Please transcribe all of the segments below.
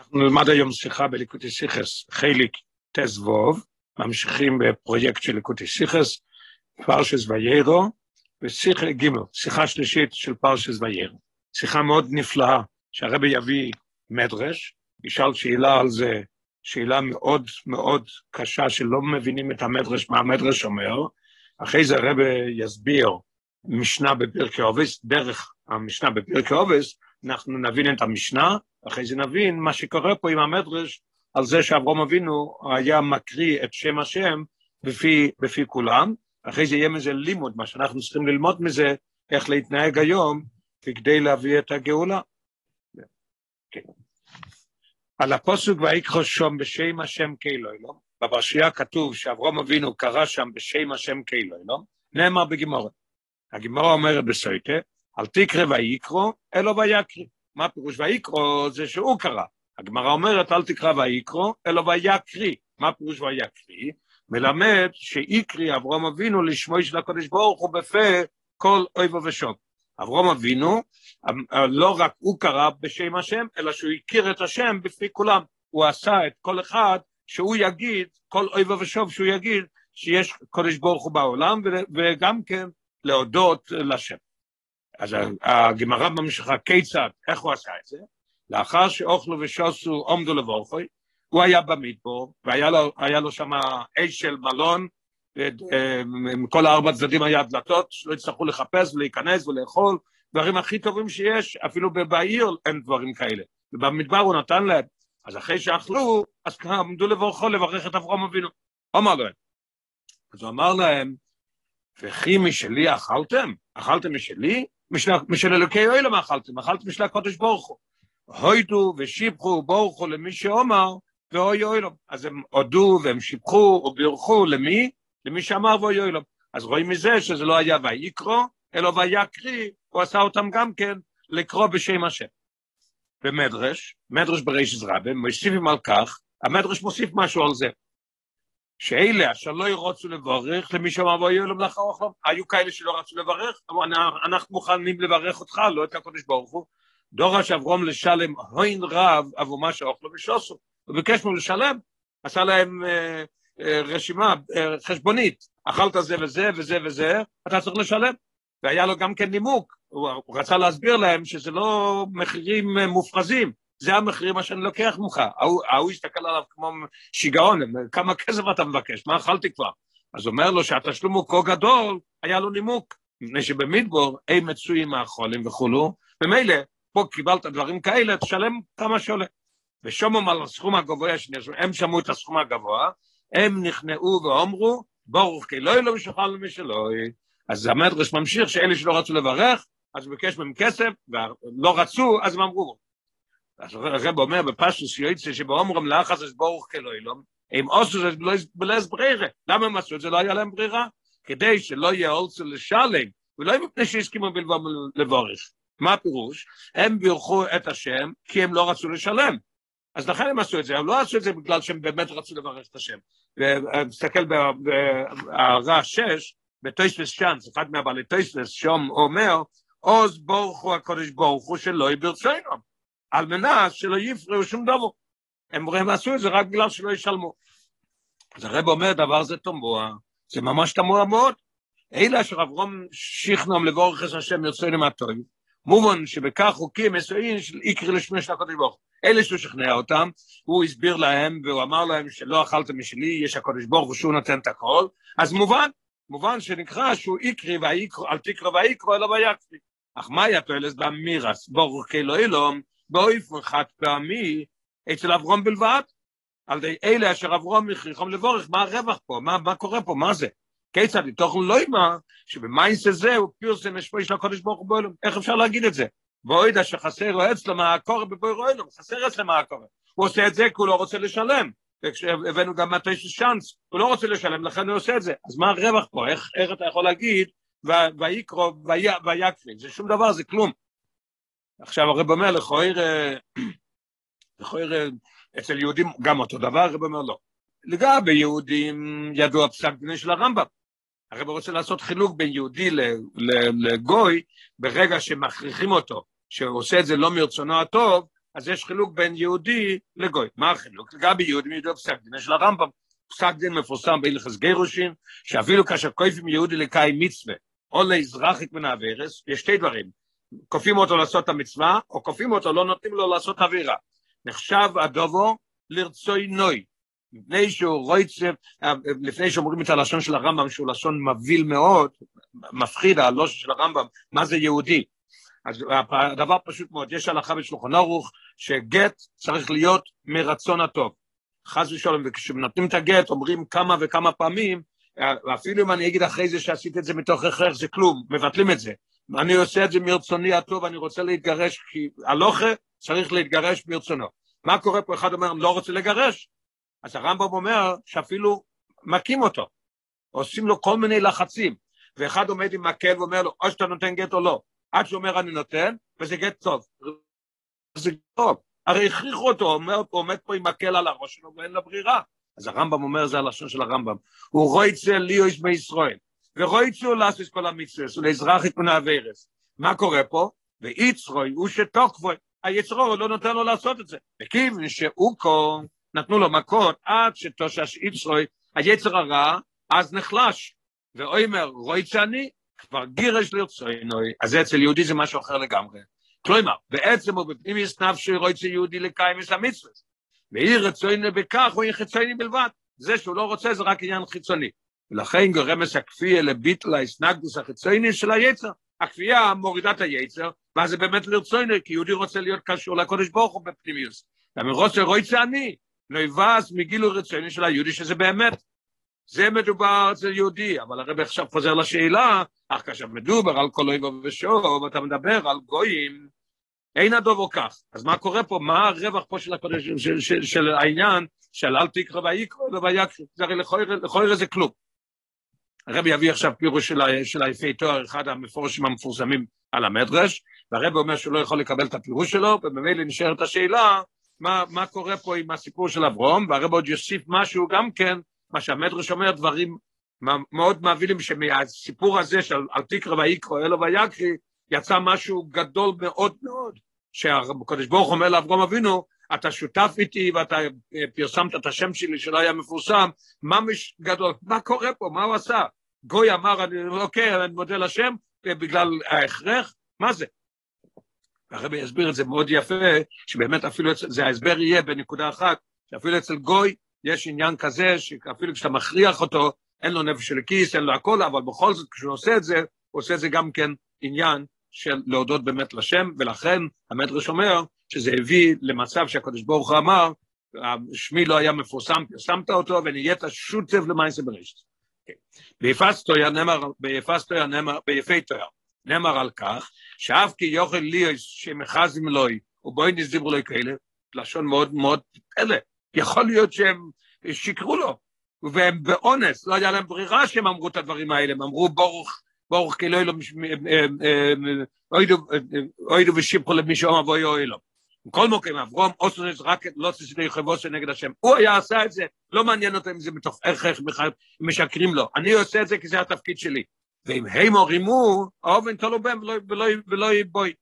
אנחנו נלמד היום שיחה בליקוטי סיכס, חיליק תזבוב, ממשיכים בפרויקט של ליקוטי סיכס, פרשס ויירו, ושיחה ג', שיחה שלישית של פרשס ויירו. שיחה מאוד נפלאה, שהרבי יביא מדרש, ישאל שאלה על זה, שאלה מאוד מאוד קשה, שלא מבינים את המדרש, מה המדרש אומר, אחרי זה הרבי יסביר משנה בפרקי עובס, דרך המשנה בפרקי עובס, אנחנו נבין את המשנה, אחרי זה נבין מה שקורה פה עם המדרש, על זה שאברום אבינו היה מקריא את שם השם בפי, בפי כולם, אחרי זה יהיה מזה לימוד, מה שאנחנו צריכים ללמוד מזה, איך להתנהג היום, כדי להביא את הגאולה. כן. על הפוסק ויקחו שום בשם השם כאלוהי, לא? בפרשייה כתוב שאברום אבינו קרא שם בשם השם כאלוהי, לא? נאמר בגימורת. הגימורה אומרת בסויטה, אל תקרא ויקרו, אלו ויקרי. מה פירוש ויקרו? זה שהוא קרא. הגמרא אומרת, אל תקרא ויקרו, אלו ויקרי. מה פירוש ויקרי? מלמד שאיקרי אברום אבינו לשמוי של הקודש ברוך הוא בפה כל אויבו ושוב. אברום אבינו, לא רק הוא קרא בשם השם, אלא שהוא הכיר את השם בפי כולם. הוא עשה את כל אחד שהוא יגיד, כל אויבו ושוב שהוא יגיד, שיש קודש ברוך הוא בעולם, וגם כן להודות לשם. אז הגמרא ממשיכה כיצד, איך הוא עשה את זה? לאחר שאוכלו ושוסו עומדו לבורכוי, הוא היה במדבור, והיה לו, לו שם אש של מלון, מכל הארבע צדדים היה דלתות, שלא יצטרכו לחפש ולהיכנס ולאכול, דברים הכי טובים שיש, אפילו בעיר אין דברים כאלה. ובמדבר הוא נתן להם. אז אחרי שאכלו, אז עמדו לבורכו לברך את אברהם אבינו. אמר להם. אז הוא אמר להם, וכי משלי אכלתם? אכלתם משלי? משל אלוקי אוהלם אכלתם, אכלתם משל הקודש ברוך הוא. הוידו ושיבחו בורכו למי שאומר, ואוי אוהלם. אז הם הודו והם שיבחו ובירכו למי? למי שאמר ואוי אוהלם. אז רואים מזה שזה לא היה ויקרו, אלא ויקרי, הוא עשה אותם גם כן לקרוא בשם השם. במדרש, מדרש בריש רבה, מוסיפים על כך, המדרש מוסיף משהו על זה. שאלה אשר לא ירוצו לברך למי שאמר ויהיו להם לאחר אוכלם, היו כאלה שלא רצו לברך, אמרו אנחנו מוכנים לברך אותך, לא את הקודש ברוך הוא, דורש אברום לשלם הוין רב עבור מה שאוכלו ושוסו, הוא ביקש ממנו לשלם, עשה להם אה, אה, רשימה, אה, חשבונית, אכלת זה וזה וזה וזה, אתה צריך לשלם, והיה לו גם כן נימוק, הוא, הוא רצה להסביר להם שזה לא מחירים אה, מופרזים, זה המחירים מה שאני לוקח ממך. ההוא הסתכל עליו כמו שיגעון, כמה כסף אתה מבקש, מה אכלתי כבר? אז אומר לו שהתשלום הוא כה גדול, היה לו נימוק, מפני שבמדבור הם מצויים מהחולים וכולו, ומילא, פה קיבלת דברים כאלה, תשלם כמה שעולה. ושומם על הסכום הגבוה, הם שמעו את הסכום הגבוה, הם נכנעו ואומרו, ברוך כי לא ילום שכל למי שלא אז המדרש ממשיך שאלה שלא רצו לברך, אז הוא ביקש מהם כסף, ולא רצו, אז הם אמרו, אז הרב אומר בפשטוס יועצה שבאומרם לאחס אז ברוך כלוילום, אם עשו זה בלס ברירה, למה הם עשו את זה? לא היה להם ברירה? כדי שלא יהיה אולצו לשלם, ולא מפני שהסכימו בלבום לבורך. מה הפירוש? הם בירכו את השם כי הם לא רצו לשלם. אז לכן הם עשו את זה, הם לא עשו את זה בגלל שהם באמת רצו לברך את השם. ותסתכל בהערה שש, בטויספס צ'אנס, אחד מהבעלי טויספס, שום אומר, עוז בורכו הקודש בורכו שלא יברצוינם. על מנת שלא יפריעו שום דבר. הם, הם עשו את זה רק בגלל שלא ישלמו. אז הרב אומר דבר זה תמוה, זה ממש תמוה מאוד. אלה אשר אברום שכנום לבורך את השם יוצא למטוי, מובן שבכך חוקים מסוים של איקרי לשמי של הקודש ברוך אלה שהוא שכנע אותם, הוא הסביר להם והוא אמר להם שלא אכלתם משלי, יש הקודש ברוך הוא שהוא נותן את הכל, אז מובן, מובן שנקרא שהוא ויקרו, אל תקרא ויקרו אלא ויקרי. אך מה היה תועלת באמירס, ברוך כאלוהי אילום, באופן חד פעמי אצל אברום בלבד, על ידי אלה אשר אברום הכריחם לבורך, מה הרווח פה, מה, מה קורה פה, מה זה? כיצד? לתוך לא אימה, שבמייס הזה הוא פירסם השפוי של הקודש ברוך הוא באלום, איך אפשר להגיד את זה? ואוידע שחסר לו אצלו מה הקורא בבויר אילום, חסר אצלו מה הקורא, הוא עושה את זה כי הוא לא רוצה לשלם, וכשהבאנו גם מתי צ'אנס, הוא לא רוצה לשלם, לכן הוא עושה את זה, אז מה הרווח פה, איך, איך אתה יכול להגיד, ויקרוב, ויקפי, זה שום דבר, זה כלום, עכשיו הרב אומר לכויר, לכויר אצל יהודים גם אותו דבר, הרב אומר לא. לגבי יהודים ידוע פסק דיני של הרמב"ם. הרב רוצה לעשות חילוק בין יהודי לגוי, ברגע שמכריחים אותו, שהוא עושה את זה לא מרצונו הטוב, אז יש חילוק בין יהודי לגוי. מה החילוק? לגבי יהודים ידעו פסק דין של הרמב"ם. פסק דין מפורסם בהלכס גירושין, שאפילו כאשר כופים יהודי לקיים מצווה, או לאזרחיק מן האווירס, יש שתי דברים, כופים אותו לעשות את המצווה, או כופים אותו, לא נותנים לו לעשות אווירה. נחשב הדובו לרצוי נוי, לפני שהוא רויצב, לפני שאומרים את הלשון של הרמב"ם, שהוא לשון מבהיל מאוד, מפחיד, הלושן של הרמב"ם, מה זה יהודי? אז הדבר פשוט מאוד, יש הלכה בשולחן ערוך, שגט צריך להיות מרצון הטוב. חס ושלום, וכשנותנים את הגט, אומרים כמה וכמה פעמים, ואפילו אם אני אגיד אחרי זה שעשית את זה מתוך הכרח, זה כלום, מבטלים את זה. אני עושה את זה מרצוני הטוב, אני רוצה להתגרש, כי הלוכה צריך להתגרש מרצונו. מה קורה פה? אחד אומר, לא רוצה לגרש. אז הרמב"ם אומר שאפילו מכים אותו, עושים לו כל מיני לחצים, ואחד עומד עם מקל ואומר לו, או שאתה נותן גט או לא. עד שהוא אומר אני נותן, וזה גט טוב. זה טוב. הרי הכריחו אותו, אומר, עומד פה עם מקל על הראש שלו ואין לו ברירה. אז הרמב"ם אומר, זה הלשון של הרמב"ם, הוא רויצה ליאויס בישראל, ורויצה הוא לעשות כל המצווה, ולאזרח פני הווירס. מה קורה פה? ויצרוי הוא שתוקבוי, היצרו לא נותן לו לעשות את זה. וכיוון שהוא כה, נתנו לו מכות עד שתושש יצרוי, היצר הרע, אז נחלש. ואוימר רויצה אני, כבר גירש לרצוינוי, אז אצל יהודי זה משהו אחר לגמרי. כלומר, בעצם הוא בפנים יש נפשי רויצה יהודי לקיים את המצווה. ואי רצויני בכך הוא יהיה חיצוני בלבד. זה שהוא לא רוצה זה רק עניין חיצוני. ולכן גורמס הכפייה לביטל ההסנגדוס החיצוני של היצר. הכפייה מורידה את היצר, ואז זה באמת לרצויני, כי יהודי רוצה להיות קשור לקודש ברוך הוא בפנימיוס. רוצה רויצה אני, יבאס מגילו רצוני של היהודי שזה באמת. זה מדובר אצל יהודי, אבל הרב עכשיו חוזר לשאלה, אך כאשר מדובר על כל אויבו ושוב, אתה מדבר על גויים, אין הדובו כך. אז מה קורה פה? מה הרווח פה של, הקודש, של, של, של, של העניין של אל תקרא ויקרא ויקרא? זה הרי לכל זה כלום. הרב יביא עכשיו פירוש של, של היפי תואר, אחד המפורשים המפורסמים על המדרש, והרב אומר שהוא לא יכול לקבל את הפירוש שלו, וממילא נשארת השאלה, מה, מה קורה פה עם הסיפור של אברום, והרב עוד יוסיף משהו גם כן, מה שהמדרש אומר, דברים מאוד מבהילים שמהסיפור הזה של אל תקרא ויקרא אלו ויקרי, יצא משהו גדול מאוד מאוד, שהקדוש ברוך אומר לאברום אבינו, אתה שותף איתי ואתה פרסמת את השם שלי שלא היה מפורסם, ממש גדול, מה קורה פה, מה הוא עשה? גוי אמר, אני, אוקיי, אני מודה לשם, בגלל ההכרח, מה זה? הרבי יסביר את זה מאוד יפה, שבאמת אפילו, זה ההסבר יהיה בנקודה אחת, שאפילו אצל גוי יש עניין כזה, שאפילו כשאתה מכריח אותו, אין לו נפש של כיס, אין לו הכל, אבל בכל זאת כשהוא עושה את זה, הוא עושה את זה גם כן עניין של להודות באמת לשם, ולכן המדרש אומר שזה הביא למצב שהקדוש ברוך הוא אמר, שמי לא היה מפורסם, פרסמת אותו ונהיית שותף למעשה בראשית. ביפסטויה נאמר, ביפסטויה נאמר, ביפי תויה, נאמר על כך, שאף כי יוכל לי שמחזים לוי, ובואי נסדיברו לו כאלה, לשון מאוד מאוד פלא, יכול להיות שהם שיקרו לו, והם באונס, לא היה להם ברירה שהם אמרו את הדברים האלה, הם אמרו ברוך, ברוך כי לא יהיה לו, אוידו ושיפחו למי שאומר ואוי אוי. בכל מקום, אברום אוסנס רק לא תסידי חבוסה נגד השם. הוא היה עשה את זה, לא מעניין אותו אם זה מתוך ערך, אם משקרים לו. אני עושה את זה כי זה התפקיד שלי. ואם הם רימו, האובן תלו בהם ולא יבואי.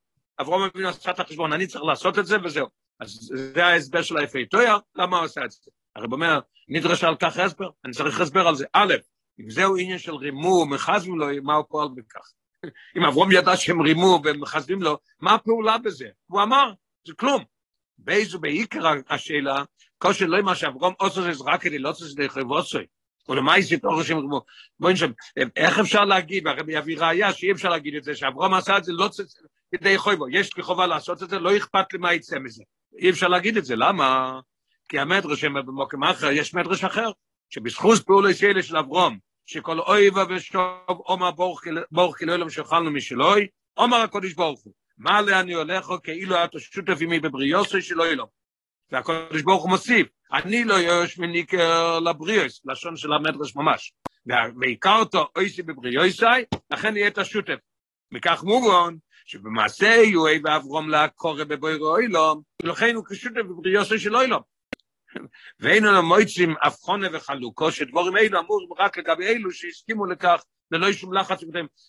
אברום אבינו עשה את החשבון, אני צריך לעשות את זה וזהו. אז זה ההסבר של היפה טויה, למה הוא עשה את זה? הרב אומר, נדרש על כך הסבר, אני צריך הסבר על זה. א', אם זהו עניין של רימו, מחזים לו, מה הוא פועל בכך? אם אברום ידע שהם רימו ומחזים לו, מה הפעולה בזה? הוא אמר, זה כלום. באיזו בעיקר השאלה, כושר לא מה שאברום עושה זה רק כדי לא עושה זה חברוסוי. ולמה את אורך שם רימו? בואי נשאר, איך אפשר להגיד, והרבי יביא ראייה שאי אפשר להגיד את זה, שאברום עשה את זה לא כדי חויבו, יש לי חובה לעשות את זה, לא אכפת לי מה יצא מזה. אי אפשר להגיד את זה, למה? כי המדרש במוקם אחר, יש מדרש אחר, שבזכות פעולי שאלה של אברום, שכל אויבה ושוב אומר ברוך כאילו אלוהים שאוכלנו משלוי, אומר הקודש ברוך הוא, מה לאן הולך כאילו אתה שותף עמי בבריאוסי שלא אלוהים. והקודש ברוך הוא מוסיף, אני לא יוש מניקר לבריאוס, לשון של המדרש ממש. ועיקר אותו אויסי בבריאוסי, לכן יהיה את השותף. מכך מובן, שבמעשה יהיו ואברום להקורא בבוירו אוילום, ולכן הוא כשותף בבריאוסי של אוילום. ואין לנו מויצים אבחונה וחלוקו, שדבורים אלו אמורים רק לגבי אלו שהסכימו לכך ללא שום לחץ.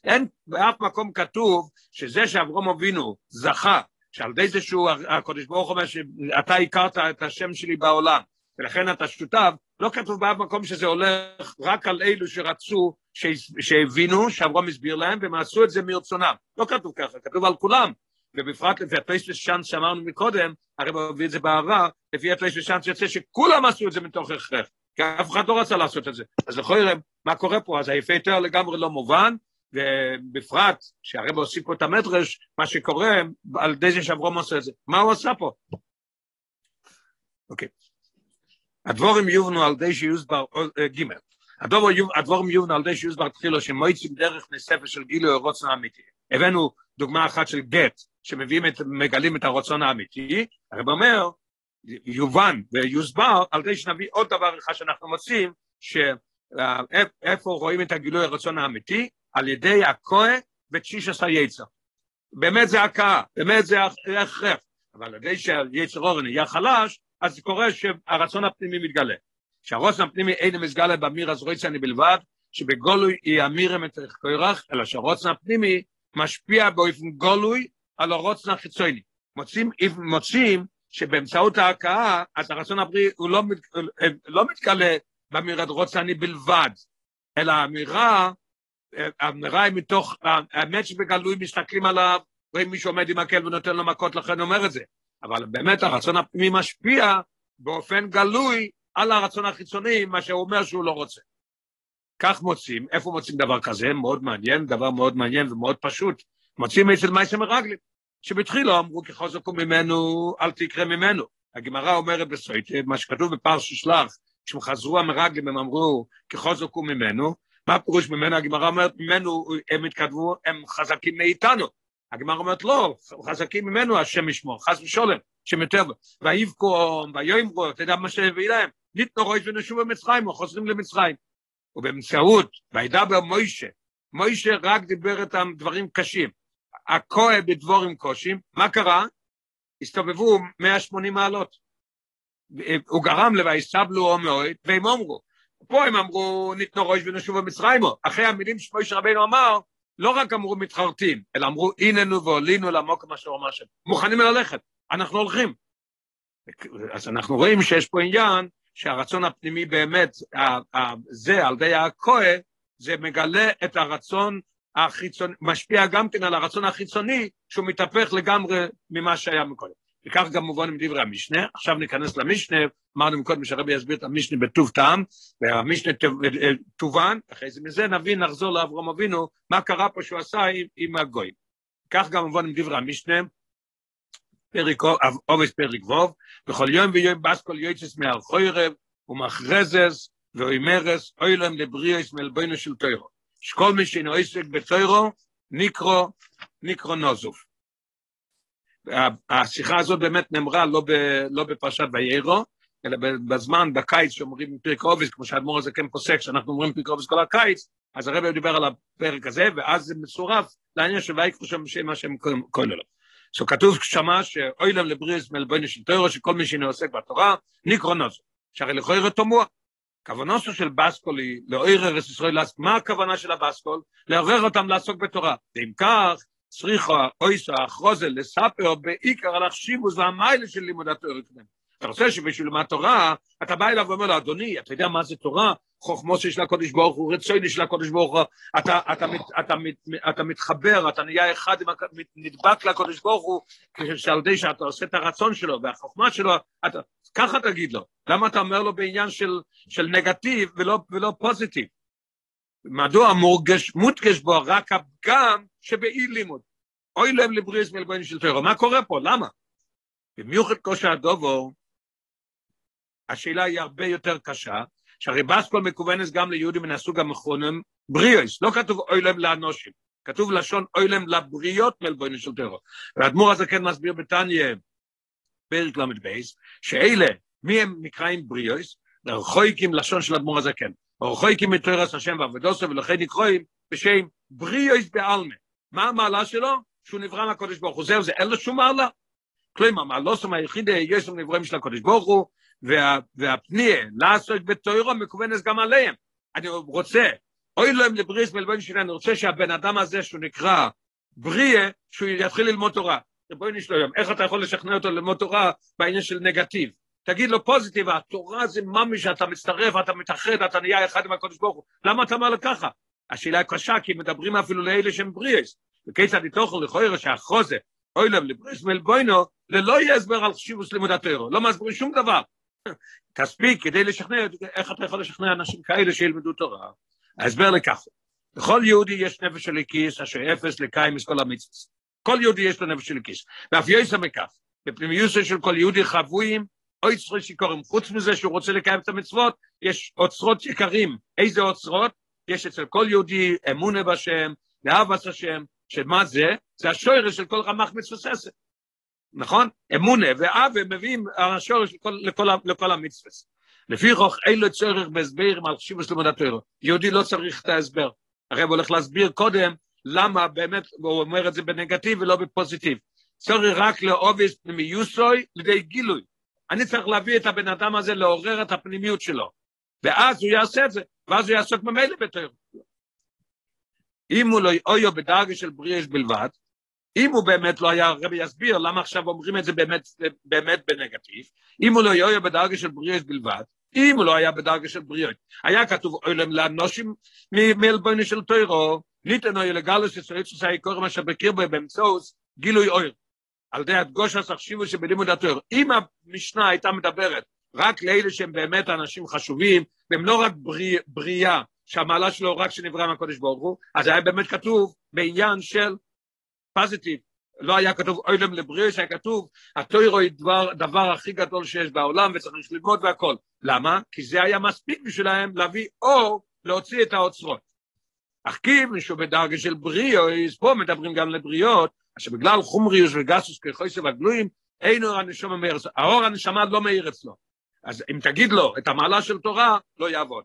אין באף מקום כתוב שזה שאברום אבינו זכה שעל ידי זה שהוא, הקדוש ברוך הוא אומר שאתה הכרת את השם שלי בעולם, ולכן אתה שותף, לא כתוב באף מקום שזה הולך רק על אלו שרצו, שהבינו, שאברום הסביר להם, והם עשו את זה מרצונם. לא כתוב ככה, כתוב על כולם. ובפרט לפי הטויס ושאנס שאמרנו מקודם, הרי הוא הביא את זה בעבר, לפי הטויס ושאנס יוצא שכולם עשו את זה מתוך הכרח, כי אף אחד לא רצה לעשות את זה. אז לכוי מה קורה פה? אז היפה יותר לגמרי לא מובן, ובפרט, שהרב הוסיף פה את המדרש, מה שקורה על ידי זה שאברום עושה את זה. מה הוא עשה פה? אוקיי. הדבורים יובנו על ידי שיוסבר ג' הדבורים יובנו על ידי שיוסבר תחילו שמויצים דרך נספר של גילוי הרוצן האמיתי. הבאנו דוגמה אחת של גט, שמביאים את, מגלים את הרצון האמיתי, הרב אומר, יובן ויוסבר על ידי שנביא עוד דבר אחד שאנחנו מוצאים, שאיפה רואים את הגילוי הרצון האמיתי? על ידי הכוה ותשיש עשה יצר. באמת זה הכאה, באמת זה הכרח, אבל על ידי שהיצר אורן יהיה חלש, אז קורה שהרצון הפנימי מתגלה. שהרצון הפנימי אין מסגלה במיר אז רויצני בלבד, שבגולוי היא אמירם את כוירח, אלא שהרצון הפנימי משפיע באופן גולוי על הרצון החיצוני. מוצאים, מוצאים שבאמצעות ההכאה, אז הרצון הבריא הוא לא, מת, לא מתגלה באמירת רוצני בלבד, אלא האמירה, האמירה היא מתוך, האמת שבגלוי מסתכלים עליו, רואים מישהו עומד עם מקל ונותן לו מכות, לכן אומר את זה. אבל באמת הרצון הפנימי משפיע באופן גלוי על הרצון החיצוני, מה שהוא אומר שהוא לא רוצה. כך מוצאים, איפה מוצאים דבר כזה? מאוד מעניין, דבר מאוד מעניין ומאוד פשוט. מוצאים אצל מייסר מרגלים, שבתחילו אמרו כחוזקו ממנו, אל תקרא ממנו. הגמרא אומרת בסויטה, מה שכתוב בפרש שלח, כשהם חזרו המרגלים הם אמרו כחוזקו ממנו, מה הפירוש ממנו? הגמרא אומרת ממנו, הם התכתבו, הם חזקים מאיתנו. הגמרא אומרת לא, חזקים ממנו השם ישמור, חס ושולם, שם יותר, ויבכו, ויאמרו, אתה יודע מה שהביא להם? ניתנו רויש ונשוב במצרים, או חוזרים למצרים. ובאמצעות, וידבר מוישה, מוישה רק דיבר איתם דברים קשים. הכוה בדבורים קושים, מה קרה? הסתובבו 180 מעלות. הוא גרם ל"ויסבלו מאוד", והם אמרו, פה הם אמרו, ניתנו ראש ונשוב במצרימו. אחרי המילים שמוישה רבינו אמר, לא רק אמרו מתחרטים, אלא אמרו, הננו ועולינו לעמוק מה שהוא אמר שם. מוכנים ללכת, אנחנו הולכים. אז אנחנו רואים שיש פה עניין שהרצון הפנימי באמת, זה על ידי הכוה, זה מגלה את הרצון החיצוני, משפיע גם כן על הרצון החיצוני, שהוא מתהפך לגמרי ממה שהיה מקודם. וכך גם מובן עם דברי המשנה, עכשיו ניכנס למשנה, אמרנו מקודם שהרבי יסביר את המשנה בטוב טעם, והמשנה תובן, אחרי זה מזה נבין, נחזור לאברום אבינו, מה קרה פה שהוא עשה עם, הגויים. כך גם מובן עם דברי המשנה, פרק אובס פרק ווב, בכל יום ויום בסקול יוצס מהרחוירב ומחרזס ואוימרס אוילם לבריאס מלבוינו של טוירו. שכל מי שאינו עסק בטוירו נקרו, נקרו נוזוף. השיחה הזאת באמת נאמרה לא, ב, לא בפרשת ויירו, אלא בזמן, בקיץ, שאומרים פרק אובס, כמו שהאדמו"ר הזה כן פוסק, שאנחנו אומרים פרק אובס כל הקיץ, אז הרב דיבר על הפרק הזה, ואז זה מצורף לעניין של ויקחו שם שם השם כוללו. so כתוב שמה שאוילם לבריס מלבוינו של תוירו שכל מי שעוסק בתורה נקרא נוסו שהרי לכויר תומוע כוונוסו של בסקולי לאויר ארץ ישראל מה הכוונה של הבסקול? לעורר אותם לעסוק בתורה ואם כך צריכה אויסה אחרוזה לספר בעיקר על החשיבוס והמיילה של לימוד התורה אתה רוצה שבשביל ללמד תורה, אתה בא אליו ואומר לו, אדוני, אתה יודע מה זה תורה? חוכמו שיש לקודש ברוך הוא, רצוני של הקודש ברוך הוא, אתה, אתה, אתה, אתה, אתה מתחבר, אתה נהיה אחד, נדבק לקודש ברוך הוא, כשעל ידי שאתה עושה את הרצון שלו והחוכמה שלו, אתה, ככה תגיד לו. למה אתה אומר לו בעניין של, של נגטיב ולא, ולא פוזיטיב? מדוע מורגש, מודגש בו רק הפגם שבאי לימוד? אוי לב לבריס מלבוין של תוירו, מה קורה פה? למה? במיוחד כושר הדובו, השאלה היא הרבה יותר קשה, שהרי בסקול מכוונת גם ליהודים מן הסוג המכונן בריאוס, לא כתוב אוילם לאנושים, כתוב לשון אוילם לבריות מלבוינו של טרור. והאדמו"ר הזה כן מסביר בתניא, פרק ל"ב, שאלה, מי הם נקראים בריאוס? רחויקים לשון של אדמו"ר הזה כן. רחויקים מתוירס השם ועבודוסו ולכן נקרואים בשם בריאוס בעלמה. מה המעלה שלו? שהוא נברא מהקודש ברוך הוא. זהו, זה אין לו שום מעלה. כלומר, מעלוסם היחידי, יש לנו נבראים של הקודש ברוך הוא, וה, והפניה, לעסוק בתוירו, מכוונת גם עליהם. אני רוצה, אוי להם לבריס מלבן שלי, אני רוצה שהבן אדם הזה שהוא נקרא בריה, שהוא יתחיל ללמוד תורה. בואי נשלו היום, איך אתה יכול לשכנע אותו ללמוד תורה בעניין של נגטיב? תגיד לו פוזיטיב, התורה זה ממי שאתה מצטרף, אתה מתאחד, אתה נהיה אחד עם הקודש ברוך הוא. למה אתה אומר לו ככה? השאלה קשה, כי מדברים אפילו לאלה שהם בריאס. וכיצד יתוכו לכוירה שהחוזה, אוי לב לבריס מלבוינו, ללא יהיה הסבר על חשיבוס לימוד התוירו, לא מסבירים שום דבר. תספיק כדי לשכנע, איך אתה יכול לשכנע אנשים כאלה שילמדו תורה? ההסבר לכך, בכל יהודי יש נפש של הכיס, אשר אפס לקיים את כל המצווה. כל יהודי יש לו נפש של הכיס. ואף יסע מכך, בפנימיוסו של כל יהודי חבויים, אוי צרי שיקורים. חוץ מזה שהוא רוצה לקיים את המצוות, יש אוצרות יקרים. איזה אוצרות? יש אצל כל יהודי אמונה בשם, לאהבת השם, שמה זה? זה השורש של כל רמ"ח מצווססת. נכון? אמונה ואהבה מביאים השורש לכל, לכל, לכל המצווה. לפי כוח אין לו צורך בהסבר על חשיבוס לימוד התורה. יהודי לא צריך את ההסבר. הרב הולך להסביר קודם למה באמת הוא אומר את זה בנגטיב ולא בפוזיטיב. צריך רק לאובס פנימיוסוי לידי גילוי. אני צריך להביא את הבן אדם הזה לעורר את הפנימיות שלו. ואז הוא יעשה את זה, ואז הוא יעסוק ממילא בתור. אם הוא לא יהיו בדרגה של בריאש בלבד, אם הוא באמת לא היה, הרבי יסביר למה עכשיו אומרים את זה באמת, באמת בנגטיב, אם הוא לא יהיה בדרגה של בריאות בלבד, אם הוא לא היה בדרגה של בריאות, היה כתוב אוילם לאנושים מלבוני של טוירו, ניתן אוי לגלוס ישראל שעשה יקורם אשר בקיר בו באמצעות גילוי אויר. על די הדגוש הסחשיבו שבלימוד התואר. אם המשנה הייתה מדברת רק לאלה שהם באמת אנשים חשובים, והם לא רק בריא, בריאה, שהמעלה שלו רק שנברא מהקודש ברוך הוא, אז היה באמת כתוב בעניין של פוזיטיב, לא היה כתוב אוילם לבריאס, היה כתוב, התוירו היא דבר, דבר הכי גדול שיש בעולם וצריך ללמוד והכל. למה? כי זה היה מספיק בשבילהם להביא אור, להוציא את האוצרות. אך כי מישהו בדרגה של בריאוס, פה מדברים גם לבריאות, אשר בגלל חומריוס וגסוס כחויסב הגלויים, אין אור הנשמה אצלו. האור הנשמה לא מאיר אצלו. אז אם תגיד לו את המעלה של תורה, לא יעבוד.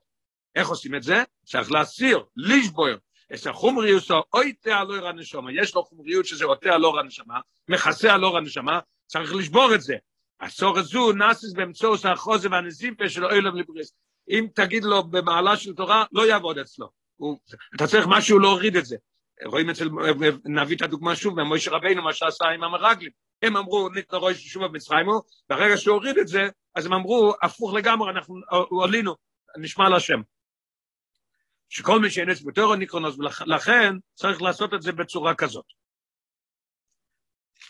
איך עושים את זה? צריך להסיר, לישבויר, את החומריוס או אויטה על אור הנשמה. יש לו חומריות שזה עוטה על אור הנשמה, מכסה על אור הנשמה, צריך לשבור את זה. הסור הזו נאסיס באמצעות החוזה והנזיפה של אוילם לבריס. אם תגיד לו במעלה של תורה, לא יעבוד אצלו. הוא, אתה צריך משהו להוריד את זה. רואים אצל, נביא את הדוגמה שוב, במוישה רבינו, מה שעשה עם המרגלים. הם אמרו, ניתנו רואה שוב במצרימו, ברגע שהוא הוריד את זה, אז הם אמרו, הפוך לגמרי, אנחנו עלינו, נשמע להשם. שכל מי שאין אצבו תורו ניקרונוס, ולכן צריך לעשות את זה בצורה כזאת.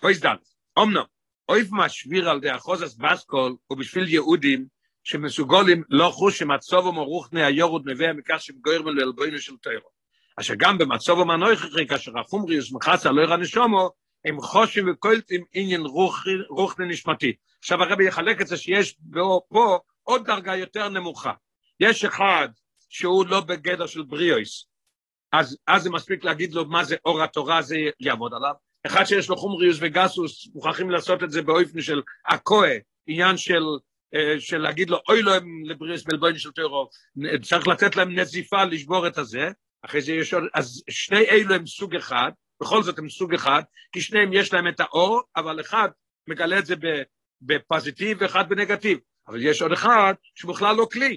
פויס דל, אמנם, אויב משביר על די אחוזס בסקול, ובשביל יהודים, שמסוגולים לא חוש שמצובו מרוחני היורד נביא מכך שמגויר מלו אלבוינו של תוירו. אשר גם במצובו מנויכי, כאשר החומריוס מחסה לא יראה נשומו, הם חושים וקולטים עניין רוחני נשמתי. עכשיו הרבי יחלק את זה שיש פה עוד דרגה יותר נמוכה. יש אחד שהוא לא בגדר של בריאויס, אז, אז זה מספיק להגיד לו מה זה אור התורה, זה יעבוד עליו. אחד שיש לו חומריוס וגסוס, מוכרחים לעשות את זה באופן של הכוה, עניין של, אה, של להגיד לו, אוי לו הם לבריאוס בלבוין של טרור, צריך לתת להם נזיפה לשבור את הזה, אחרי זה יש עוד, אז שני אלו הם סוג אחד, בכל זאת הם סוג אחד, כי שניהם יש להם את האור, אבל אחד מגלה את זה בפוזיטיב ואחד בנגטיב. אבל יש עוד אחד שבכלל לא כלי,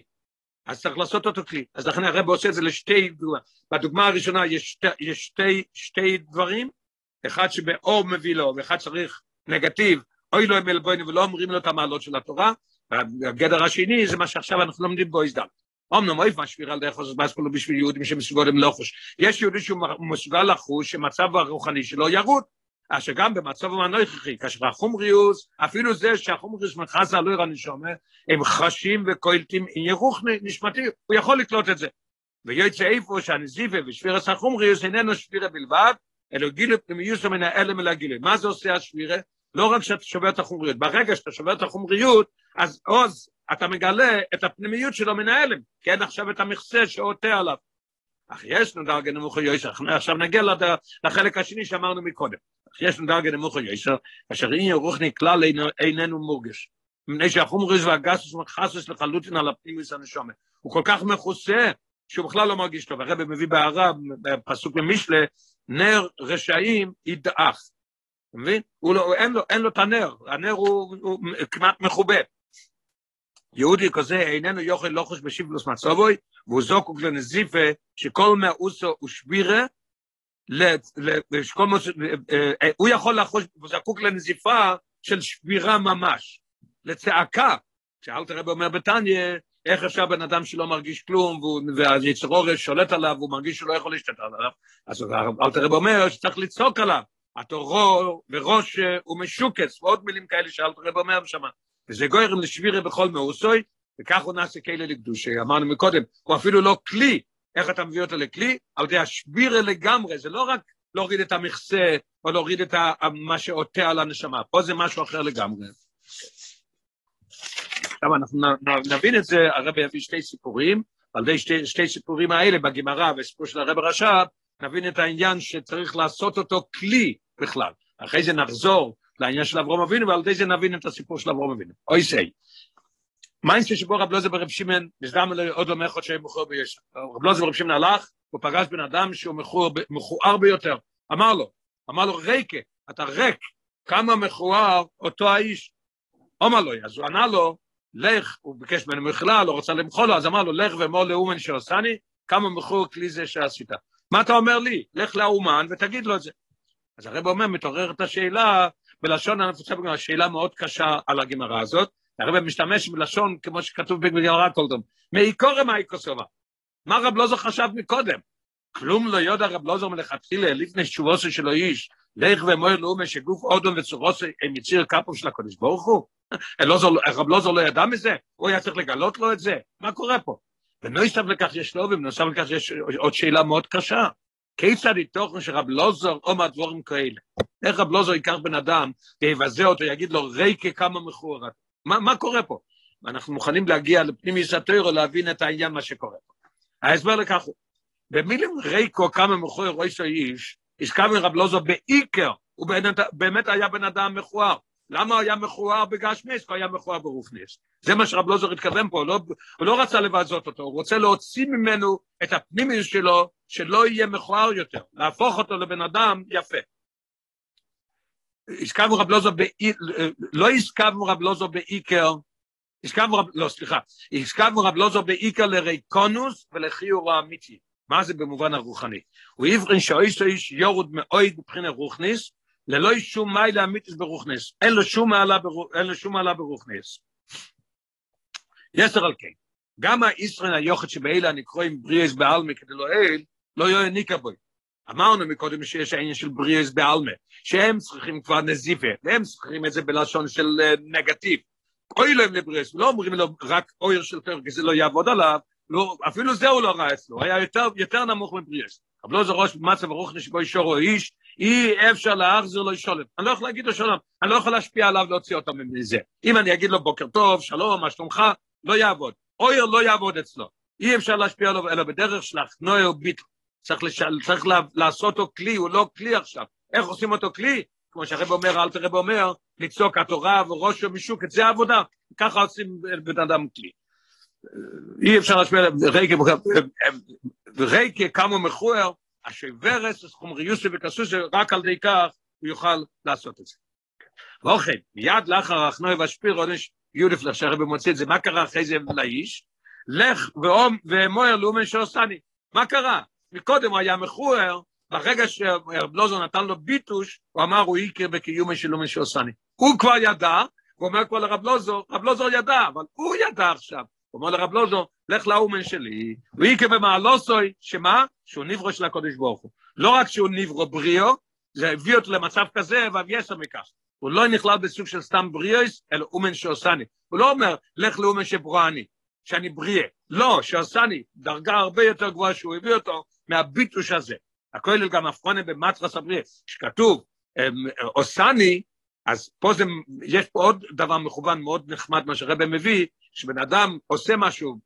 אז צריך לעשות אותו כלי. אז לכן הרב עושה את זה לשתי. בדוגמה הראשונה יש, שתי, יש שתי, שתי דברים, אחד שבאור מביא לו, ואחד צריך נגטיב, אוי לו הם אלבוינו ולא אומרים לו את המעלות של התורה, והגדר השני זה מה שעכשיו אנחנו לומדים בו הזדל. אמנם אוי משביר על דרך חוסס באסקולו בשביל יהודים שמסוגלים לחוש. יש יהודי שהוא מסוגל לחוש שמצב הרוחני שלו ירוד. אז שגם במצב המנויכי, כאשר החומריוס, אפילו זה שהחומריוס מחס על עיר הנשומה, הם חשים וקולטים ירוך נשמתי, הוא יכול לקלוט את זה. ויוצא איפה שהנזיפה ושבירת החומריוס איננו שבירה בלבד, אלא גילה פנימיוס מן האלם אל הגילה. מה זה עושה השבירה? לא רק שאתה שובר את החומריות, ברגע שאתה שובר את החומריות, אז עוז, אתה מגלה את הפנימיות שלו מן האלם, כי אין עכשיו את המכסה שעוטה עליו. אך יש לנו דרגה נמוכה יויסר, עכשיו נגיע לחלק השני שאמרנו מקודם. אך יש לנו דרגה נמוכה יויסר, אשר אין ירוחני כלל איננו מורגש. מפני שהחומרוס והגסוס מחסוס לחלוטין על הפנימיוס הנשומה. הוא כל כך מכוסה, שהוא בכלל לא מרגיש טוב. הרב מביא בהערה, בפסוק במשלה, נר רשעים ידעך. אתה מבין? לא, אין, לו, אין לו את הנר, הנר הוא, הוא כמעט מכובה. יהודי כזה איננו יוכל לוחש בשיבלוס מצובוי, והוא זוקוק לנזיפה שכל מאוסו ושבירה הוא יכול לחוש, הוא זקוק לנזיפה של שבירה ממש, לצעקה. שאלת הרב אומר בתניא, איך אפשר בן אדם שלא מרגיש כלום, והיצרורש שולט עליו, והוא מרגיש שהוא לא יכול להשתתף עליו, אז אלתר רב אומר שצריך לצעוק עליו, התורו וראש הוא משוקץ, ועוד מילים כאלה שאלתר רב אומר שם, וזה גוירם לשבירה בכל מאוסוי, וכך הוא נעשה כאלה לקדושי, אמרנו מקודם, הוא אפילו לא כלי, איך אתה מביא אותו לכלי? על ידי השבירה לגמרי, זה לא רק להוריד את המכסה, או להוריד את מה שעוטה על הנשמה, פה זה משהו אחר לגמרי. עכשיו אנחנו נבין את זה, הרב יביא שתי סיפורים, על ידי שתי, שתי סיפורים האלה בגמרא וסיפור של הרב רש"ב, נבין את העניין שצריך לעשות אותו כלי בכלל. אחרי זה נחזור לעניין של אברום אבינו, ועל ידי זה נבין את הסיפור של אברום אבינו. אוי סי. מיינס שבו רב לוזר ברב שמעון, נזדם עוד לא מלכות שהם מכוער בישע. רב לוזר ברב שמעון הלך, הוא פגש בן אדם שהוא מכוער ביותר. אמר לו, אמר לו, ריקה, אתה ריק, כמה מכוער אותו האיש. אומר לו, אז הוא ענה לו, לך, הוא ביקש ממנו מחילה, לא רוצה למחול לו, אז אמר לו, לך ואמור לאומן שעושני, כמה מכוער כלי זה שעשית. מה אתה אומר לי? לך לאומן ותגיד לו את זה. אז הרב אומר, מתעוררת השאלה, בלשון הנפוצה בגמרא, שאלה מאוד קשה על הגמרא הזאת, הרב משתמש בלשון כמו שכתוב בגמרא קולדום, מעיקורא מאיקוסובה. מה רב לוזר חשב מקודם? כלום לא יודע רב לוזר מלכתחילה, לפני שובוסו שלו איש, לך ומוער לאומה שגוף אודום וצורוסו הם יציר כפו של הקודש ברוך הוא? רב לוזר לא ידע מזה? הוא היה צריך לגלות לו את זה? מה קורה פה? ונוסף לכך יש לו, ובנוסף לכך יש עוד שאלה מאוד קשה. כיצד יתוכן שרב לוזר אומר דבורים כאלה? איך רב לוזר ייקח בן אדם ויבזה אותו, יגיד לו ריקה כמה מכוערת? מה, מה קורה פה? ואנחנו מוכנים להגיע לפנים יסתירו להבין את העניין מה שקורה פה. ההסבר לכך הוא, במילים ריקו כמה מכוער ראש האיש, הזכרנו רב לוזר בעיקר, הוא באמת היה בן אדם מכוער. למה הוא היה מכוער בגשמיס? הוא היה מכוער ברוכניס. זה מה שרב לוזר התכוון פה, לא, הוא לא רצה לבזות אותו, הוא רוצה להוציא ממנו את הפנימיות שלו, שלא יהיה מכוער יותר, להפוך אותו לבן אדם יפה. הזכרנו רב לוזר, לא הזכרנו רב לוזר בעיקר, הזכרנו רב, לא סליחה, הזכרנו רב לוזר בעיקר לריקונוס ולחיור האמיתי. מה זה במובן הרוחני? הוא עברין שאויסו איש יורד מאויד מבחינת רוחניס, ללא שום מיילה אמיתיס ברוכניס, אין לו שום מעלה, ברוכניס. יסר על כן, גם הישרן היוחד שבאלה נקרואים בריאס בעלמי כדי לא אל, לא יהיה ניקה בוי. אמרנו מקודם שיש העניין של בריאס בעלמי, שהם צריכים כבר נזיפה, והם צריכים את זה בלשון של נגטיב. אוי להם לבריאס, לא אומרים לו רק אויר של פרק, זה לא יעבוד עליו, לא, אפילו זה הוא לא ראה אצלו, היה יותר, יותר נמוך מבריאס. אבל לא זה ראש במצב נשבו אישורו איש, אי אפשר להחזיר לו שולם. אני לא יכול להגיד לו שלום, אני לא יכול להשפיע עליו להוציא אותו מזה. אם אני אגיד לו בוקר טוב, שלום, מה שלומך, לא יעבוד. אויר לא יעבוד אצלו. אי אפשר להשפיע עליו, אלא בדרך שלך, נויר ביטל. צריך, לש... צריך לעשות אותו כלי, הוא לא כלי עכשיו. איך עושים אותו כלי? כמו שהרב אומר, אל תרב אומר, לצעוק התורה וראשו משוק, את זה העבודה. ככה עושים בן אדם כלי. אי אפשר להשפיע, רייקה, כמה מכוער, השוורס, חומריוסי וקסוסי, רק על ידי כך הוא יוכל לעשות את זה. ואוכן, מיד לאחר הכנוי והשפיר יודף לך שהרבי מוציא את זה, מה קרה אחרי זה לאיש? לך ואמור לאומן שעושני. מה קרה? מקודם הוא היה מכוער, ברגע שרב לוזון נתן לו ביטוש, הוא אמר, הוא יקר בקיומי של אומן שעושני. הוא כבר ידע, הוא אומר כבר לרב לוזור, רב לוזור ידע, אבל הוא ידע עכשיו. הוא אומר לרב לוזור, לך לאומן שלי, הוא יקר במעלוסוי, שמה? שהוא נברו של הקודש ברוך הוא. לא רק שהוא נברו בריאו, זה הביא אותו למצב כזה, ואף יסר מכך. הוא לא נכלל בסוג של סתם בריאוס, אלא אומן שעושני. הוא לא אומר, לך לאומן שברואני, שאני בריאה. לא, שעושני, דרגה הרבה יותר גבוהה שהוא הביא אותו מהביטוש הזה. הכולל גם הפרונה במטרס הבריאה, שכתוב, עושני, אז פה זה, יש פה עוד דבר מכוון מאוד נחמד, מה שרבא מביא, שבן אדם עושה משהו,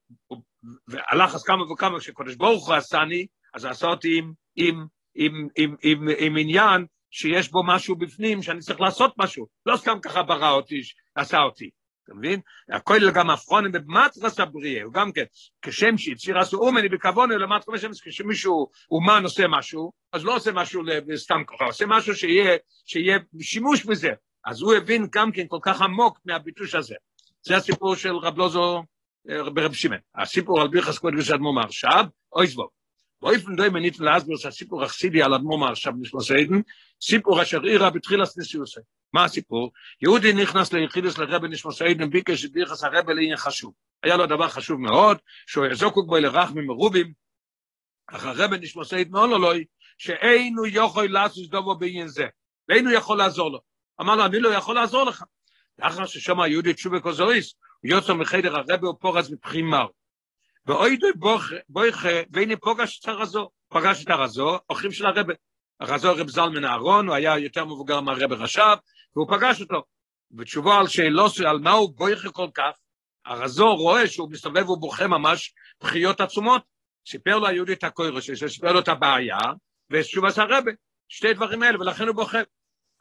והלך אז כמה וכמה, כשקודש ברוך הוא עשני, אז עשה אותי עם, עם, עם, עם, עם, עם עניין שיש בו משהו בפנים, שאני צריך לעשות משהו, לא סתם ככה ברא אותי, עשה אותי. אתה מבין? הכל גם אפרונים במטרס הבריאה, הוא גם כן, כשם שיציר עשו אומני בכבונו למטרס השם, כשמישהו אומן עושה משהו, אז לא עושה משהו סתם ככה, עושה משהו שיהיה, שיהיה שימוש בזה. אז הוא הבין גם כן כל כך עמוק מהביטוש הזה. זה הסיפור של רב לוזו ברב שמעון. הסיפור על ביחס קודש אדמו מרשב, אוי זבוב. ואיפן דוי מנית להסביר שהסיפור החסידי על אדמו"ר מעכשיו נשמסיידן, סיפור אשר אירה בתחילת נשיאוסי. מה הסיפור? יהודי נכנס ליחידס לרבי נשמסיידן ביקש שביחס הרבי לעניין חשוב. היה לו דבר חשוב מאוד, שהוא יזוקו בו לרחמים מרובים, אך הרבי נשמסיידן לא לו שאינו יכול לעשות דובו בעניין זה, ואינו יכול לעזור לו. אמר לו, אני לא יכול לעזור לך. לאחר ששמע יהודי תשובה כוזוריס, הוא יוצא מחדר הרבי ופורץ מבחימר. ואוידו בויכה, והנה פוגש את הרזו, פגש את הרזו, אורחים של הרבי. הרזו רב זלמן אהרון, הוא היה יותר מבוגר מהרבי רש"ב, והוא פגש אותו. בתשובו על שאלות על מה הוא בויכה כל כך, הרזו רואה שהוא מסתובב ובוכה ממש בחיות עצומות. סיפר לו היהודי את הקוירוש, שסיפר לו את הבעיה, ושוב עשה רבי, שתי דברים האלה, ולכן הוא בוכה.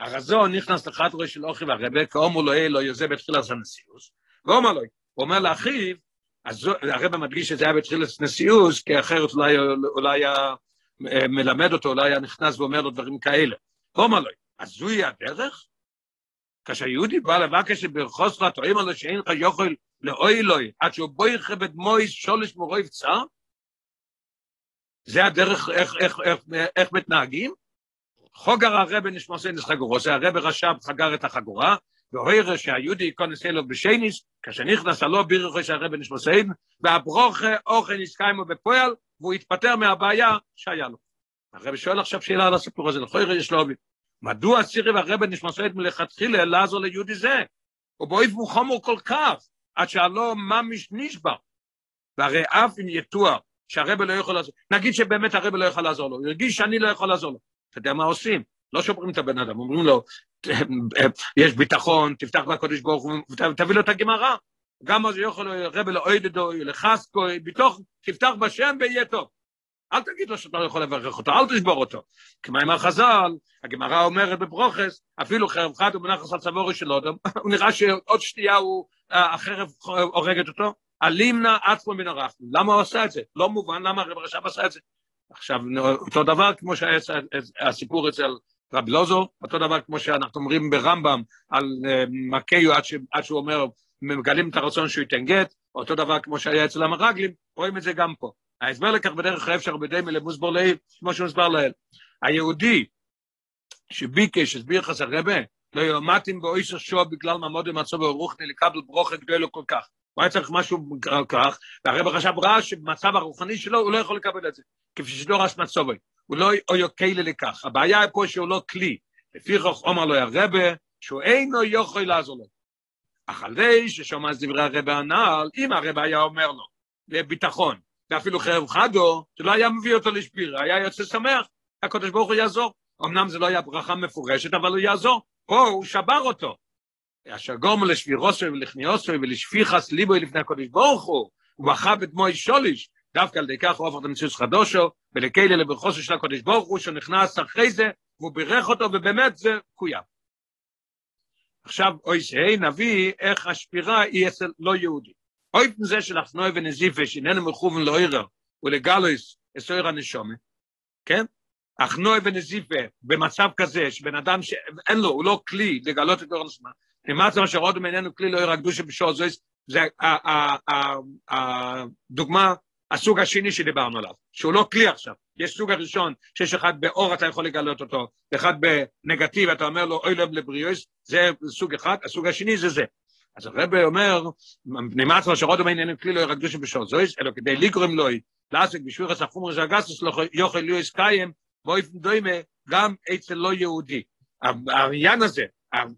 הרזו נכנס לחת ראש של אוכי והרבי, כאומו לו אלו יוזה בתחילת הנשיאוס, ואומר לו, הוא אומר לאחיו, אז הרב מדגיש שזה היה בתחילת נשיאוס, כי אחרת אולי, אולי היה אה, מלמד אותו, אולי היה נכנס ואומר לו דברים כאלה. אומר לו, אז זוהי הדרך? כשהיהודי בא לבקש שבחוסרת רואים עליו שאין לך יוכל לאוי אלוהי, עד שהוא בואי חבד מויס שולש מורוי צר? זה הדרך איך, איך, איך, איך מתנהגים? חוגר הרבי נשמוסי חגורו, זה הרבי רשב חגר את החגורה, והוירה שהיהודי ייכנס אלו בשייניס, כשנכנס הלא בירכו של הרבי נשמוסי, והברוכה אוכל נסקיימו בפועל, והוא התפטר מהבעיה שהיה לו. הרבי שואל עכשיו שאלה על הסיפור הזה, לכוירה יש לו, מדוע סירי והרבי נשמוסי מלכתחילה לעזור ליהודי זה? הוא באויב מוחמור כל כך, עד שהלא ממש נשבר. והרי אף אם יתואר שהרבי לא יכול לעזור, נגיד שבאמת הרבי לא יכול לעזור לו, הוא הרגיש שאני לא יכול לעזור לו. אתה יודע מה עושים? לא שופרים את הבן אדם, אומרים לו, יש ביטחון, תפתח בקודש ברוך הוא, תביא לו את הגמרא. גם אז יכול רבי לאוידדו, לחסקו, בתוך, תפתח בשם ויהיה טוב. אל תגיד לו שאתה לא יכול לברך אותו, אל תשבור אותו. כמו עם החז"ל, הגמרא אומרת בברוכס, אפילו חרב חד הוא מנחס על צבורי של אודם, הוא נראה שעוד שנייה הוא, החרב הורגת אותו, אלימנה עצמו מן הרחמים. למה הוא עשה את זה? לא מובן למה הרב רש"ב עשה את זה. עכשיו, אותו דבר כמו שהיה הסיפור אצל רב לוזו, אותו דבר כמו שאנחנו אומרים ברמב"ם על מקיו עד, ש, עד שהוא אומר, מגלים את הרצון שהוא ייתן גט, אותו דבר כמו שהיה אצל המרגלים, רואים את זה גם פה. ההסבר לכך בדרך האפשר בדי מלמוסבור לעיל, כמו שהוסבר לעיל. היהודי שביקש, הסביר חסר רבה, לא יומתים באויסר שוע בגלל מעמוד ומצוב ורוחני לקבל ברוכה גדולו כל כך. הוא היה צריך משהו כך, והרב חשב רע שבמצב הרוחני שלו הוא לא יכול לקבל את זה, כפי שדורש מצובוי, הוא לא יוקל לכך, הבעיה פה שהוא לא כלי, לפי כך אומר לו הרבה, שהוא אינו יכול לעזור לו. אך על זה ששומע דברי הרבה הנ"ל, אם הרבה היה אומר לו, לביטחון, ואפילו חרב חדו, זה לא היה מביא אותו לשפיר, היה יוצא שמח, הקדוש ברוך הוא יעזור. אמנם זה לא היה ברכה מפורשת, אבל הוא יעזור. פה הוא שבר אותו, אשר גורמו לשבירוסו ולכניוסו ולשפיחס ליבוי לפני הקודש ברוך הוא, הוא בכה בדמוי שוליש, דווקא על ידי כך הוא הופך למציאות חדושו, ולכאלה לברכוסו של הקודש ברוך הוא, שנכנס אחרי זה, והוא בירך אותו, ובאמת זה קוים. עכשיו, אוי שהי נביא איך השפירה היא אצל לא יהודי. אוי זה של אחנוי ונזיפה, שאיננו מכוון לאוירר ולגלויס אסויר הנשומה, כן? אחנוי ונזיפה, במצב כזה, שבן אדם שאין לו, הוא לא כלי לגלות את אור הנשמה, נמאס מה שרוד ממנו כלי לא ירקדו שבשור זויס, זה הדוגמה, הסוג השני שדיברנו עליו, שהוא לא כלי עכשיו. יש סוג הראשון, שיש אחד באור אתה יכול לגלות אותו, ואחד בנגטיב אתה אומר לו אוי לב לבריאוס, זה סוג אחד, הסוג השני זה זה. אז הרב אומר, נמאס מה שרוד ממנו כלי לא ירקדו שבשור זויס, אלא כדי לגרום לו, לעסק בשביל רזע גסוס, לא יוכל ליאוס קיים, באופן דומה גם אצל לא יהודי. העניין הזה,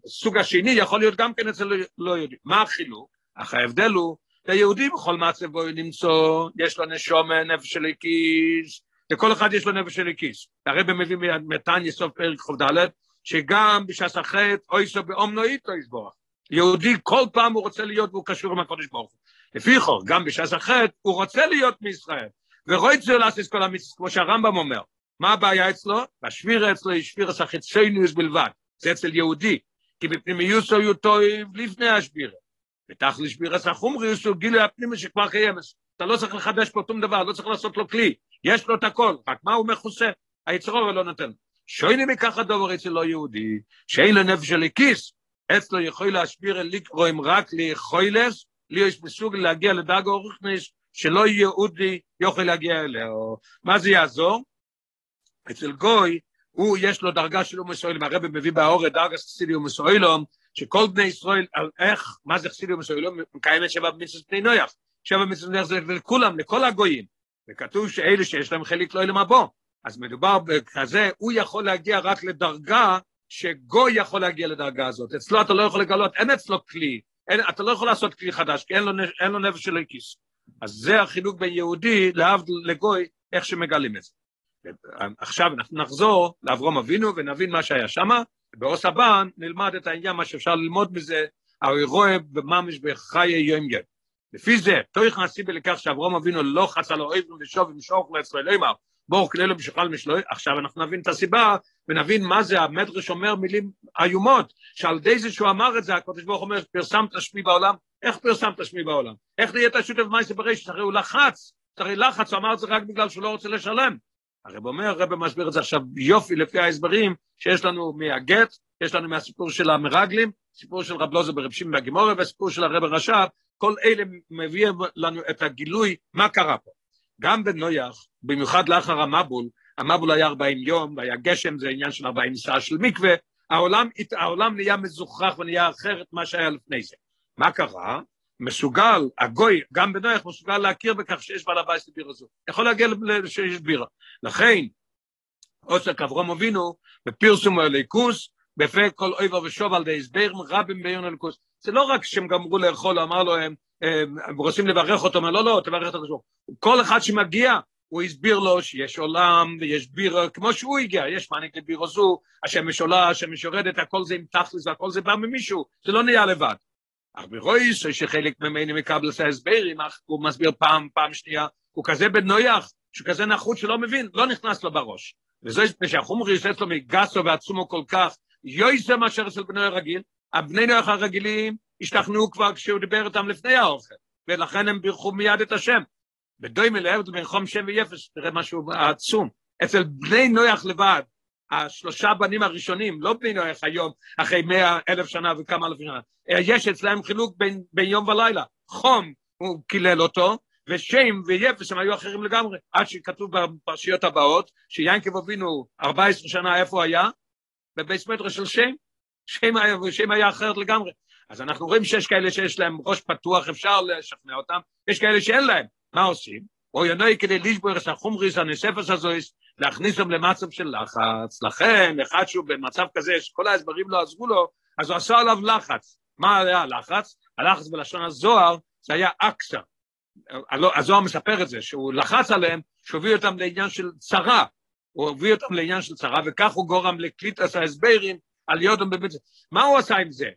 הסוג השני יכול להיות גם כן אצל לא יהודי. מה החילוק? אך ההבדל הוא, ליהודי בכל מצב בו למצוא, יש לו נשומה, נפש של הכיס, לכל אחד יש לו נפש של הכיס. הרב מביא מתניה סוף פרק ח"ד, שגם בשעת החטא, אוי סו באומנועית לא יסבורך. יהודי כל פעם הוא רוצה להיות והוא קשור עם הקודש ברוך הוא. לפי חור, גם בשעת החטא, הוא רוצה להיות מישראל. ורואי צור לעשות כל המצוות, כמו שהרמב"ם אומר. מה הבעיה אצלו? השבירה אצלו היא שבירה סחיצוניוס בלבד. זה אצל יהודי, כי בפנימיוס היו טועים לפני השבירה. ותכלי שבירה סחומריוס הוא גילוי הפנימי שכבר קיימת. אתה לא צריך לחדש פה שום דבר, לא צריך לעשות לו כלי. יש לו את הכל, רק מה הוא מכוסה? היצרור לא נותן. שויני מכך הדובר אצל לא יהודי, שאין לו נפש של הכיס, אצלו יכול להשביר לקרוא אם רק ליכולס, לי יש מסוג להגיע לדאג אורכניס, שלא יהודי יוכל להגיע אליה, מה זה יעזור? אצל גוי, הוא יש לו דרגה של אומס אוילום, הרב מביא באורת דרגה חסידי אומס אוילום, שכל בני ישראל, על איך, מה זה חסידי אומס אוילום? מקיימת שבע מצוות בני נויח, שבע מצוות בני נויח זה לכולם, לכל הגויים, וכתוב שאלה שיש להם חלק לא ילם הבוא, אז מדובר בכזה, הוא יכול להגיע רק לדרגה שגוי יכול להגיע לדרגה הזאת, אצלו אתה לא יכול לגלות, אין אצלו כלי, אין, אתה לא יכול לעשות כלי חדש, כי אין לו, אין לו נפש של הכיס. אז זה החילוק בין יהודי להבדיל לגוי, איך שמגלים את זה. עכשיו אנחנו נחזור לאברום אבינו ונבין מה שהיה שם, ובעוס הבא נלמד את העניין, מה שאפשר ללמוד מזה, הרי רואה בממש בחיי יום יום. לפי זה, תויך נסיבי לכך שאברום אבינו לא חצה לו אויבים ושוב ומשוך לישראל אימר, בואו כללו בשחל משלוי, עכשיו אנחנו נבין את הסיבה, ונבין מה זה, המדרש אומר מילים איומות, שעל ידי זה שהוא אמר את זה, הקדוש ברוך אומר, פרסמת שמי בעולם, איך פרסמת שמי בעולם? איך נהיית שותף מייסי ברשת? הרי הוא לחץ, הרי לחץ, הוא אמר את זה רק בגלל שהוא לא רוצה לשלם. הרב אומר, הרב מסביר את זה עכשיו יופי לפי ההסברים שיש לנו מהגט, יש לנו מהסיפור של המרגלים, סיפור של רב לוזר ברב שמעון והגימורה והסיפור של הרב רש"ב, כל אלה מביאים לנו את הגילוי מה קרה פה. גם בנויח, במיוחד לאחר המבול, המבול היה 40 יום, והיה גשם, זה עניין של 40 שעה של מקווה, העולם, העולם נהיה מזוכח ונהיה אחרת מה שהיה לפני זה. מה קרה? מסוגל, הגוי, גם בנויח, מסוגל להכיר בכך שיש בעל הבית לבירה זו. יכול להגיע שיש בירה. לכן, עוסק אברום אבינו, בפרסום הליכוס, בפה כל אויבר ושוב על די הסברים רבים ביון הליכוס. זה לא רק שהם גמרו לאכול, אמר לו הם, הם רוצים לברך אותו, אמר לא, לא, תברך את הקדוש כל אחד שמגיע, הוא הסביר לו שיש עולם ויש בירה, כמו שהוא הגיע, יש מעניק לבירה זו, השמש עולה, השמש יורדת, הכל זה עם תכלס והכל זה בא ממישהו, זה לא נהיה לבד. אך ברויס, שחלק ממני מקבל את ההסברים, הוא מסביר פעם, פעם שנייה, הוא כזה בנויח, שהוא כזה נחות שלא מבין, לא נכנס לו בראש. וזה שהחומרי יוצא לו מגסו ועצומו כל כך, יויסר מאשר אצל בני רגיל, הבני נויח הרגילים השתכנעו כבר כשהוא דיבר איתם לפני האוכל, ולכן הם בירכו מיד את השם. בדוי מלהבת בין חום שם ויפס, תראה משהו עצום. אצל בני נויח לבד, השלושה בנים הראשונים, לא בני נויח היום, אחרי מאה אלף שנה וכמה אלף שנה, יש אצלהם חילוק בין, בין יום ולילה. חום, הוא קילל אותו, ושם ויפס הם היו אחרים לגמרי, עד שכתוב בפרשיות הבאות, שיינקב אבינו 14 שנה איפה היה? בבייס מטרו של שם, שם היה, שם היה אחרת לגמרי. אז אנחנו רואים שיש כאלה שיש להם ראש פתוח, אפשר לשכנע אותם, יש כאלה שאין להם. מה עושים? או ינוי כדי לשבור את החומריס הנספס הזויס, להכניס אותם למצב של לחץ. לכן, אחד שהוא במצב כזה, שכל ההסברים לא עזרו לו, אז הוא עשה עליו לחץ. מה היה הלחץ? הלחץ בלשון הזוהר, זה היה אקסה. הזוהר מספר את זה, שהוא לחץ עליהם, שהוביל אותם לעניין של צרה. הוא הביא אותם לעניין של צרה, וכך הוא גורם לקליטס ההסברים על יודם במצב. מה הוא עשה עם זה?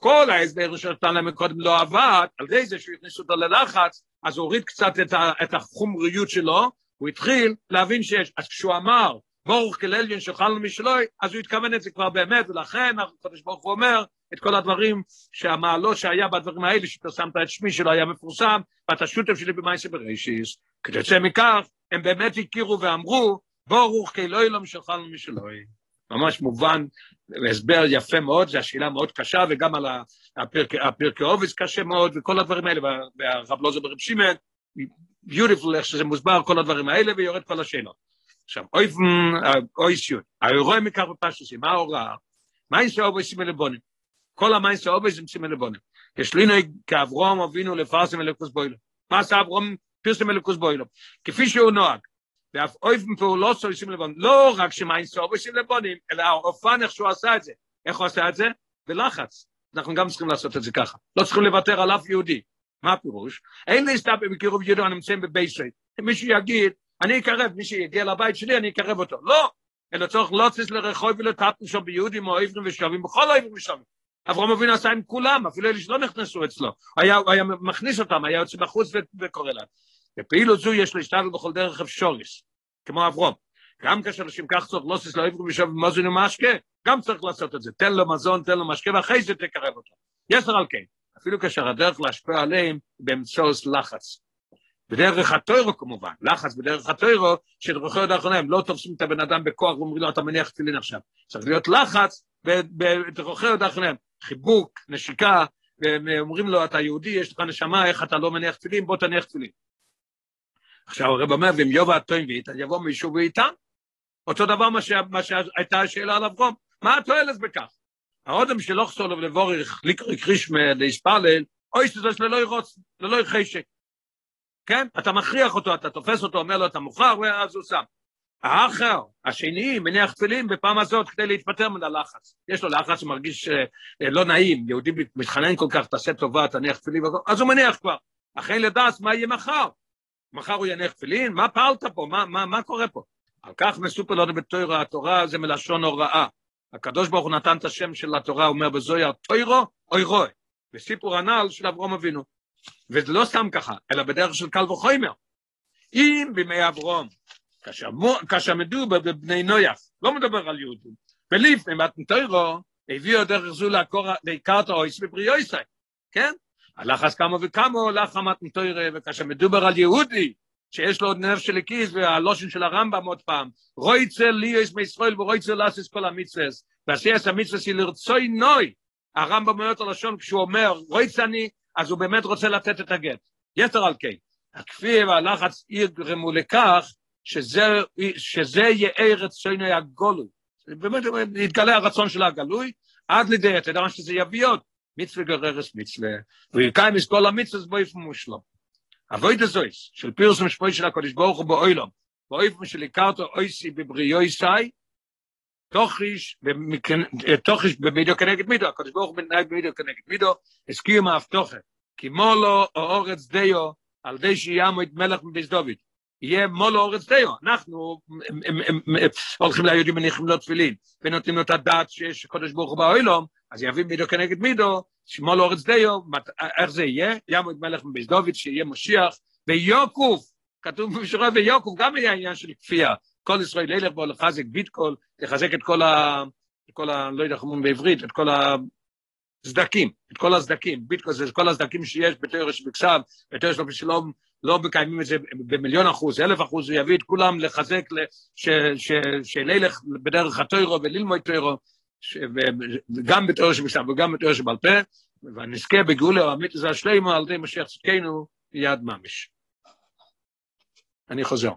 כל ההסבר שנתן להם קודם לא עבד, על ידי זה שהוא הכניס אותו ללחץ, אז הוא הוריד קצת את, ה, את החומריות שלו, הוא התחיל להבין שיש, אז כשהוא אמר, ברוך כלליין שאוכלנו משלוי, אז הוא התכוון את זה כבר באמת, ולכן הקדוש ברוך הוא אומר את כל הדברים שהמעלות שהיה בדברים האלה, שפרסמת את שמי שלא היה מפורסם, ואתה שותף שלי במאיסי בראשיס. כתוצאה מכך, הם באמת הכירו ואמרו, ברוך כאלוהים שאוכלנו משלוי. ממש מובן, הסבר יפה מאוד, זו השאלה מאוד קשה, וגם על הפרקי עובס קשה מאוד, וכל הדברים האלה, והרב לוזר ברב שמעון, ביוטיפול איך שזה מוסבר, כל הדברים האלה, ויורד כל השאלות. עכשיו, אוי סיוט, האירוע מכך בפשטוסים, מה ההוראה? לאובס עם אלבונים? כל המייס לאובס עם אלבונים. יש לי נהג כאברום אבינו לפרסם אלוקוס בוילו. מה עשה אברום פרסם אלוקוס בוילו? כפי שהוא נוהג. ואף אויפן פעולות של אישים לבונים, לא רק שמיין סוף אישים לבונים, אלא האופן איך שהוא עשה את זה. איך הוא עשה את זה? בלחץ. אנחנו גם צריכים לעשות את זה ככה. לא צריכים לוותר על אף יהודי. מה הפירוש? אין להסתפק בקירוב יהודי הנמצאים בבייסרית. אם מישהו יגיד, אני אקרב, מי שיגיע לבית שלי, אני אקרב אותו. לא! אלא צורך לא צריך לרחוב ולטפנו שם ביהודים או עברים ושווים, בכל העברים ושווים. אברהם אבינו עשה עם כולם, אפילו אלה שלא נכנסו אצלו. היה, היה מכניס אותם, היה יוצא בחוץ וקורא להם. בפעילות זו יש להשתדל בכל דרך אפשוריס, כמו אברום. גם כאשר אנשים כך צריך לא סיס לאיברו ושב מוזין ומשקה, גם צריך לעשות את זה. תן לו מזון, תן לו משקה, ואחרי זה תקרב אותו. יסר על כן, אפילו כאשר הדרך להשפיע עליהם באמצעות לחץ. בדרך הטוירו כמובן, לחץ בדרך הטוירו, שדרכו עוד האחרונה, לא תופסים את הבן אדם בכוח ואומרים לו, אתה מניח תפילין עכשיו. צריך להיות לחץ בדרכו עוד האחרונה, חיבוק, נשיקה, ואומרים לו, אתה יהודי, יש לך נשמה, איך אתה לא מניח תפילין, בוא תניח תפילין. עכשיו הרב אומר, ואם יובא הטויבית, אז יבוא מישהו ואיתן. אותו דבר מה, שהייתה השאלה על אברום. מה התועלת בכך? האודם שלא חסור לו לבורך ליקרי קרישמה להספלל, אוי שזה ללא ירוץ, ללא יחשק. כן? אתה מכריח אותו, אתה תופס אותו, אומר לו, אתה מוכר, ואז הוא שם. האחר, השני, מניח תפילין בפעם הזאת כדי להתפטר מן הלחץ. יש לו לחץ, הוא מרגיש אה, לא נעים, יהודי מתחנן כל כך, תעשה טובה, תניח תפילין, אז הוא מניח כבר. אחרי לדעת מה יהיה מחר. מחר הוא יניח תפילין, מה פעלת פה, מה, מה, מה קורה פה? על כך מסופר לנו בתוירה, התורה זה מלשון הוראה. הקדוש ברוך הוא נתן את השם של התורה, אומר בזויה, תוירו, אוי רוי. בסיפור הנ"ל של אברום אבינו. וזה לא סתם ככה, אלא בדרך של קל וחומר. אם בימי אברום, כאשר מדובר בבני נויח, לא מדבר על יהודים, ולפני מתנתוירו, הביאו דרך זו לעיקר את האויס בבריאויסי, כן? הלחץ כמה וכמה הולך המתנתוירה, וכאשר מדובר על יהודי, שיש לו עוד נרף של הכיס, והלושן של הרמב"ם עוד פעם, רויצל ליאס מישראל ורויצל לאסיס כל המצווס, ועשייס המצווס היא לרצוי נוי, הרמב"ם אומר את הלשון כשהוא אומר רויצני, אז הוא באמת רוצה לתת את הגט. יתר על כן, הכפי והלחץ יגרמו לכך שזה, שזה יהיה רצוני הגולוי. באמת יתגלה הרצון של הגלוי, עד לידי אתה יודע שזה יביא עוד, מצווה גררס מצווה, ויקיים מסכל המצווה בו יפמו שלו. אבוי דזויס, של פירוס המשפוי של הקודש ברוך הוא באוילום, באויפם של הכרתו אויסי בבריאויסי, תוכיש, תוכיש במידו כנגד מידו, הקודש ברוך הוא בנהג במידו כנגד מידו, הזכיר מאבטוחה, כי מולו או אורץ דיו, על די שיאמו את מלך מביס דוד. יהיה מולו אורץ דיו, אנחנו הולכים ליהודים מניחים לו תפילין, ונותנים לו את הדעת שיש קודש ברוך הוא באוילום, אז יביא מידו כנגד מידו, שמולו אורץ דיו, איך זה יהיה? יאמו את מלך מביס שיהיה משיח, ויוקוף, כתוב במשורה ויוקוף, גם יהיה עניין של כפייה, כל ישראל ילך בו לחזק ביטקול, לחזק את כל ה... כל ה... לא יודע איך אומרים בעברית, את כל הסדקים, את כל הסדקים, ביטקול זה כל הסדקים שיש בתיאוריה שבכסף, בתיאוריה שלו שלא לא מקיימים את זה במיליון אחוז, אלף אחוז, הוא יביא את כולם לחזק, שלילך בדרך התוירו וללמוד תוירו, גם בתיאוריה שבכסף וגם בתיאוריה שבעל פה, ונזכה בגאולה או אמיתוס השלימו על ידי משיח צדקנו יד ממש. אני חוזר.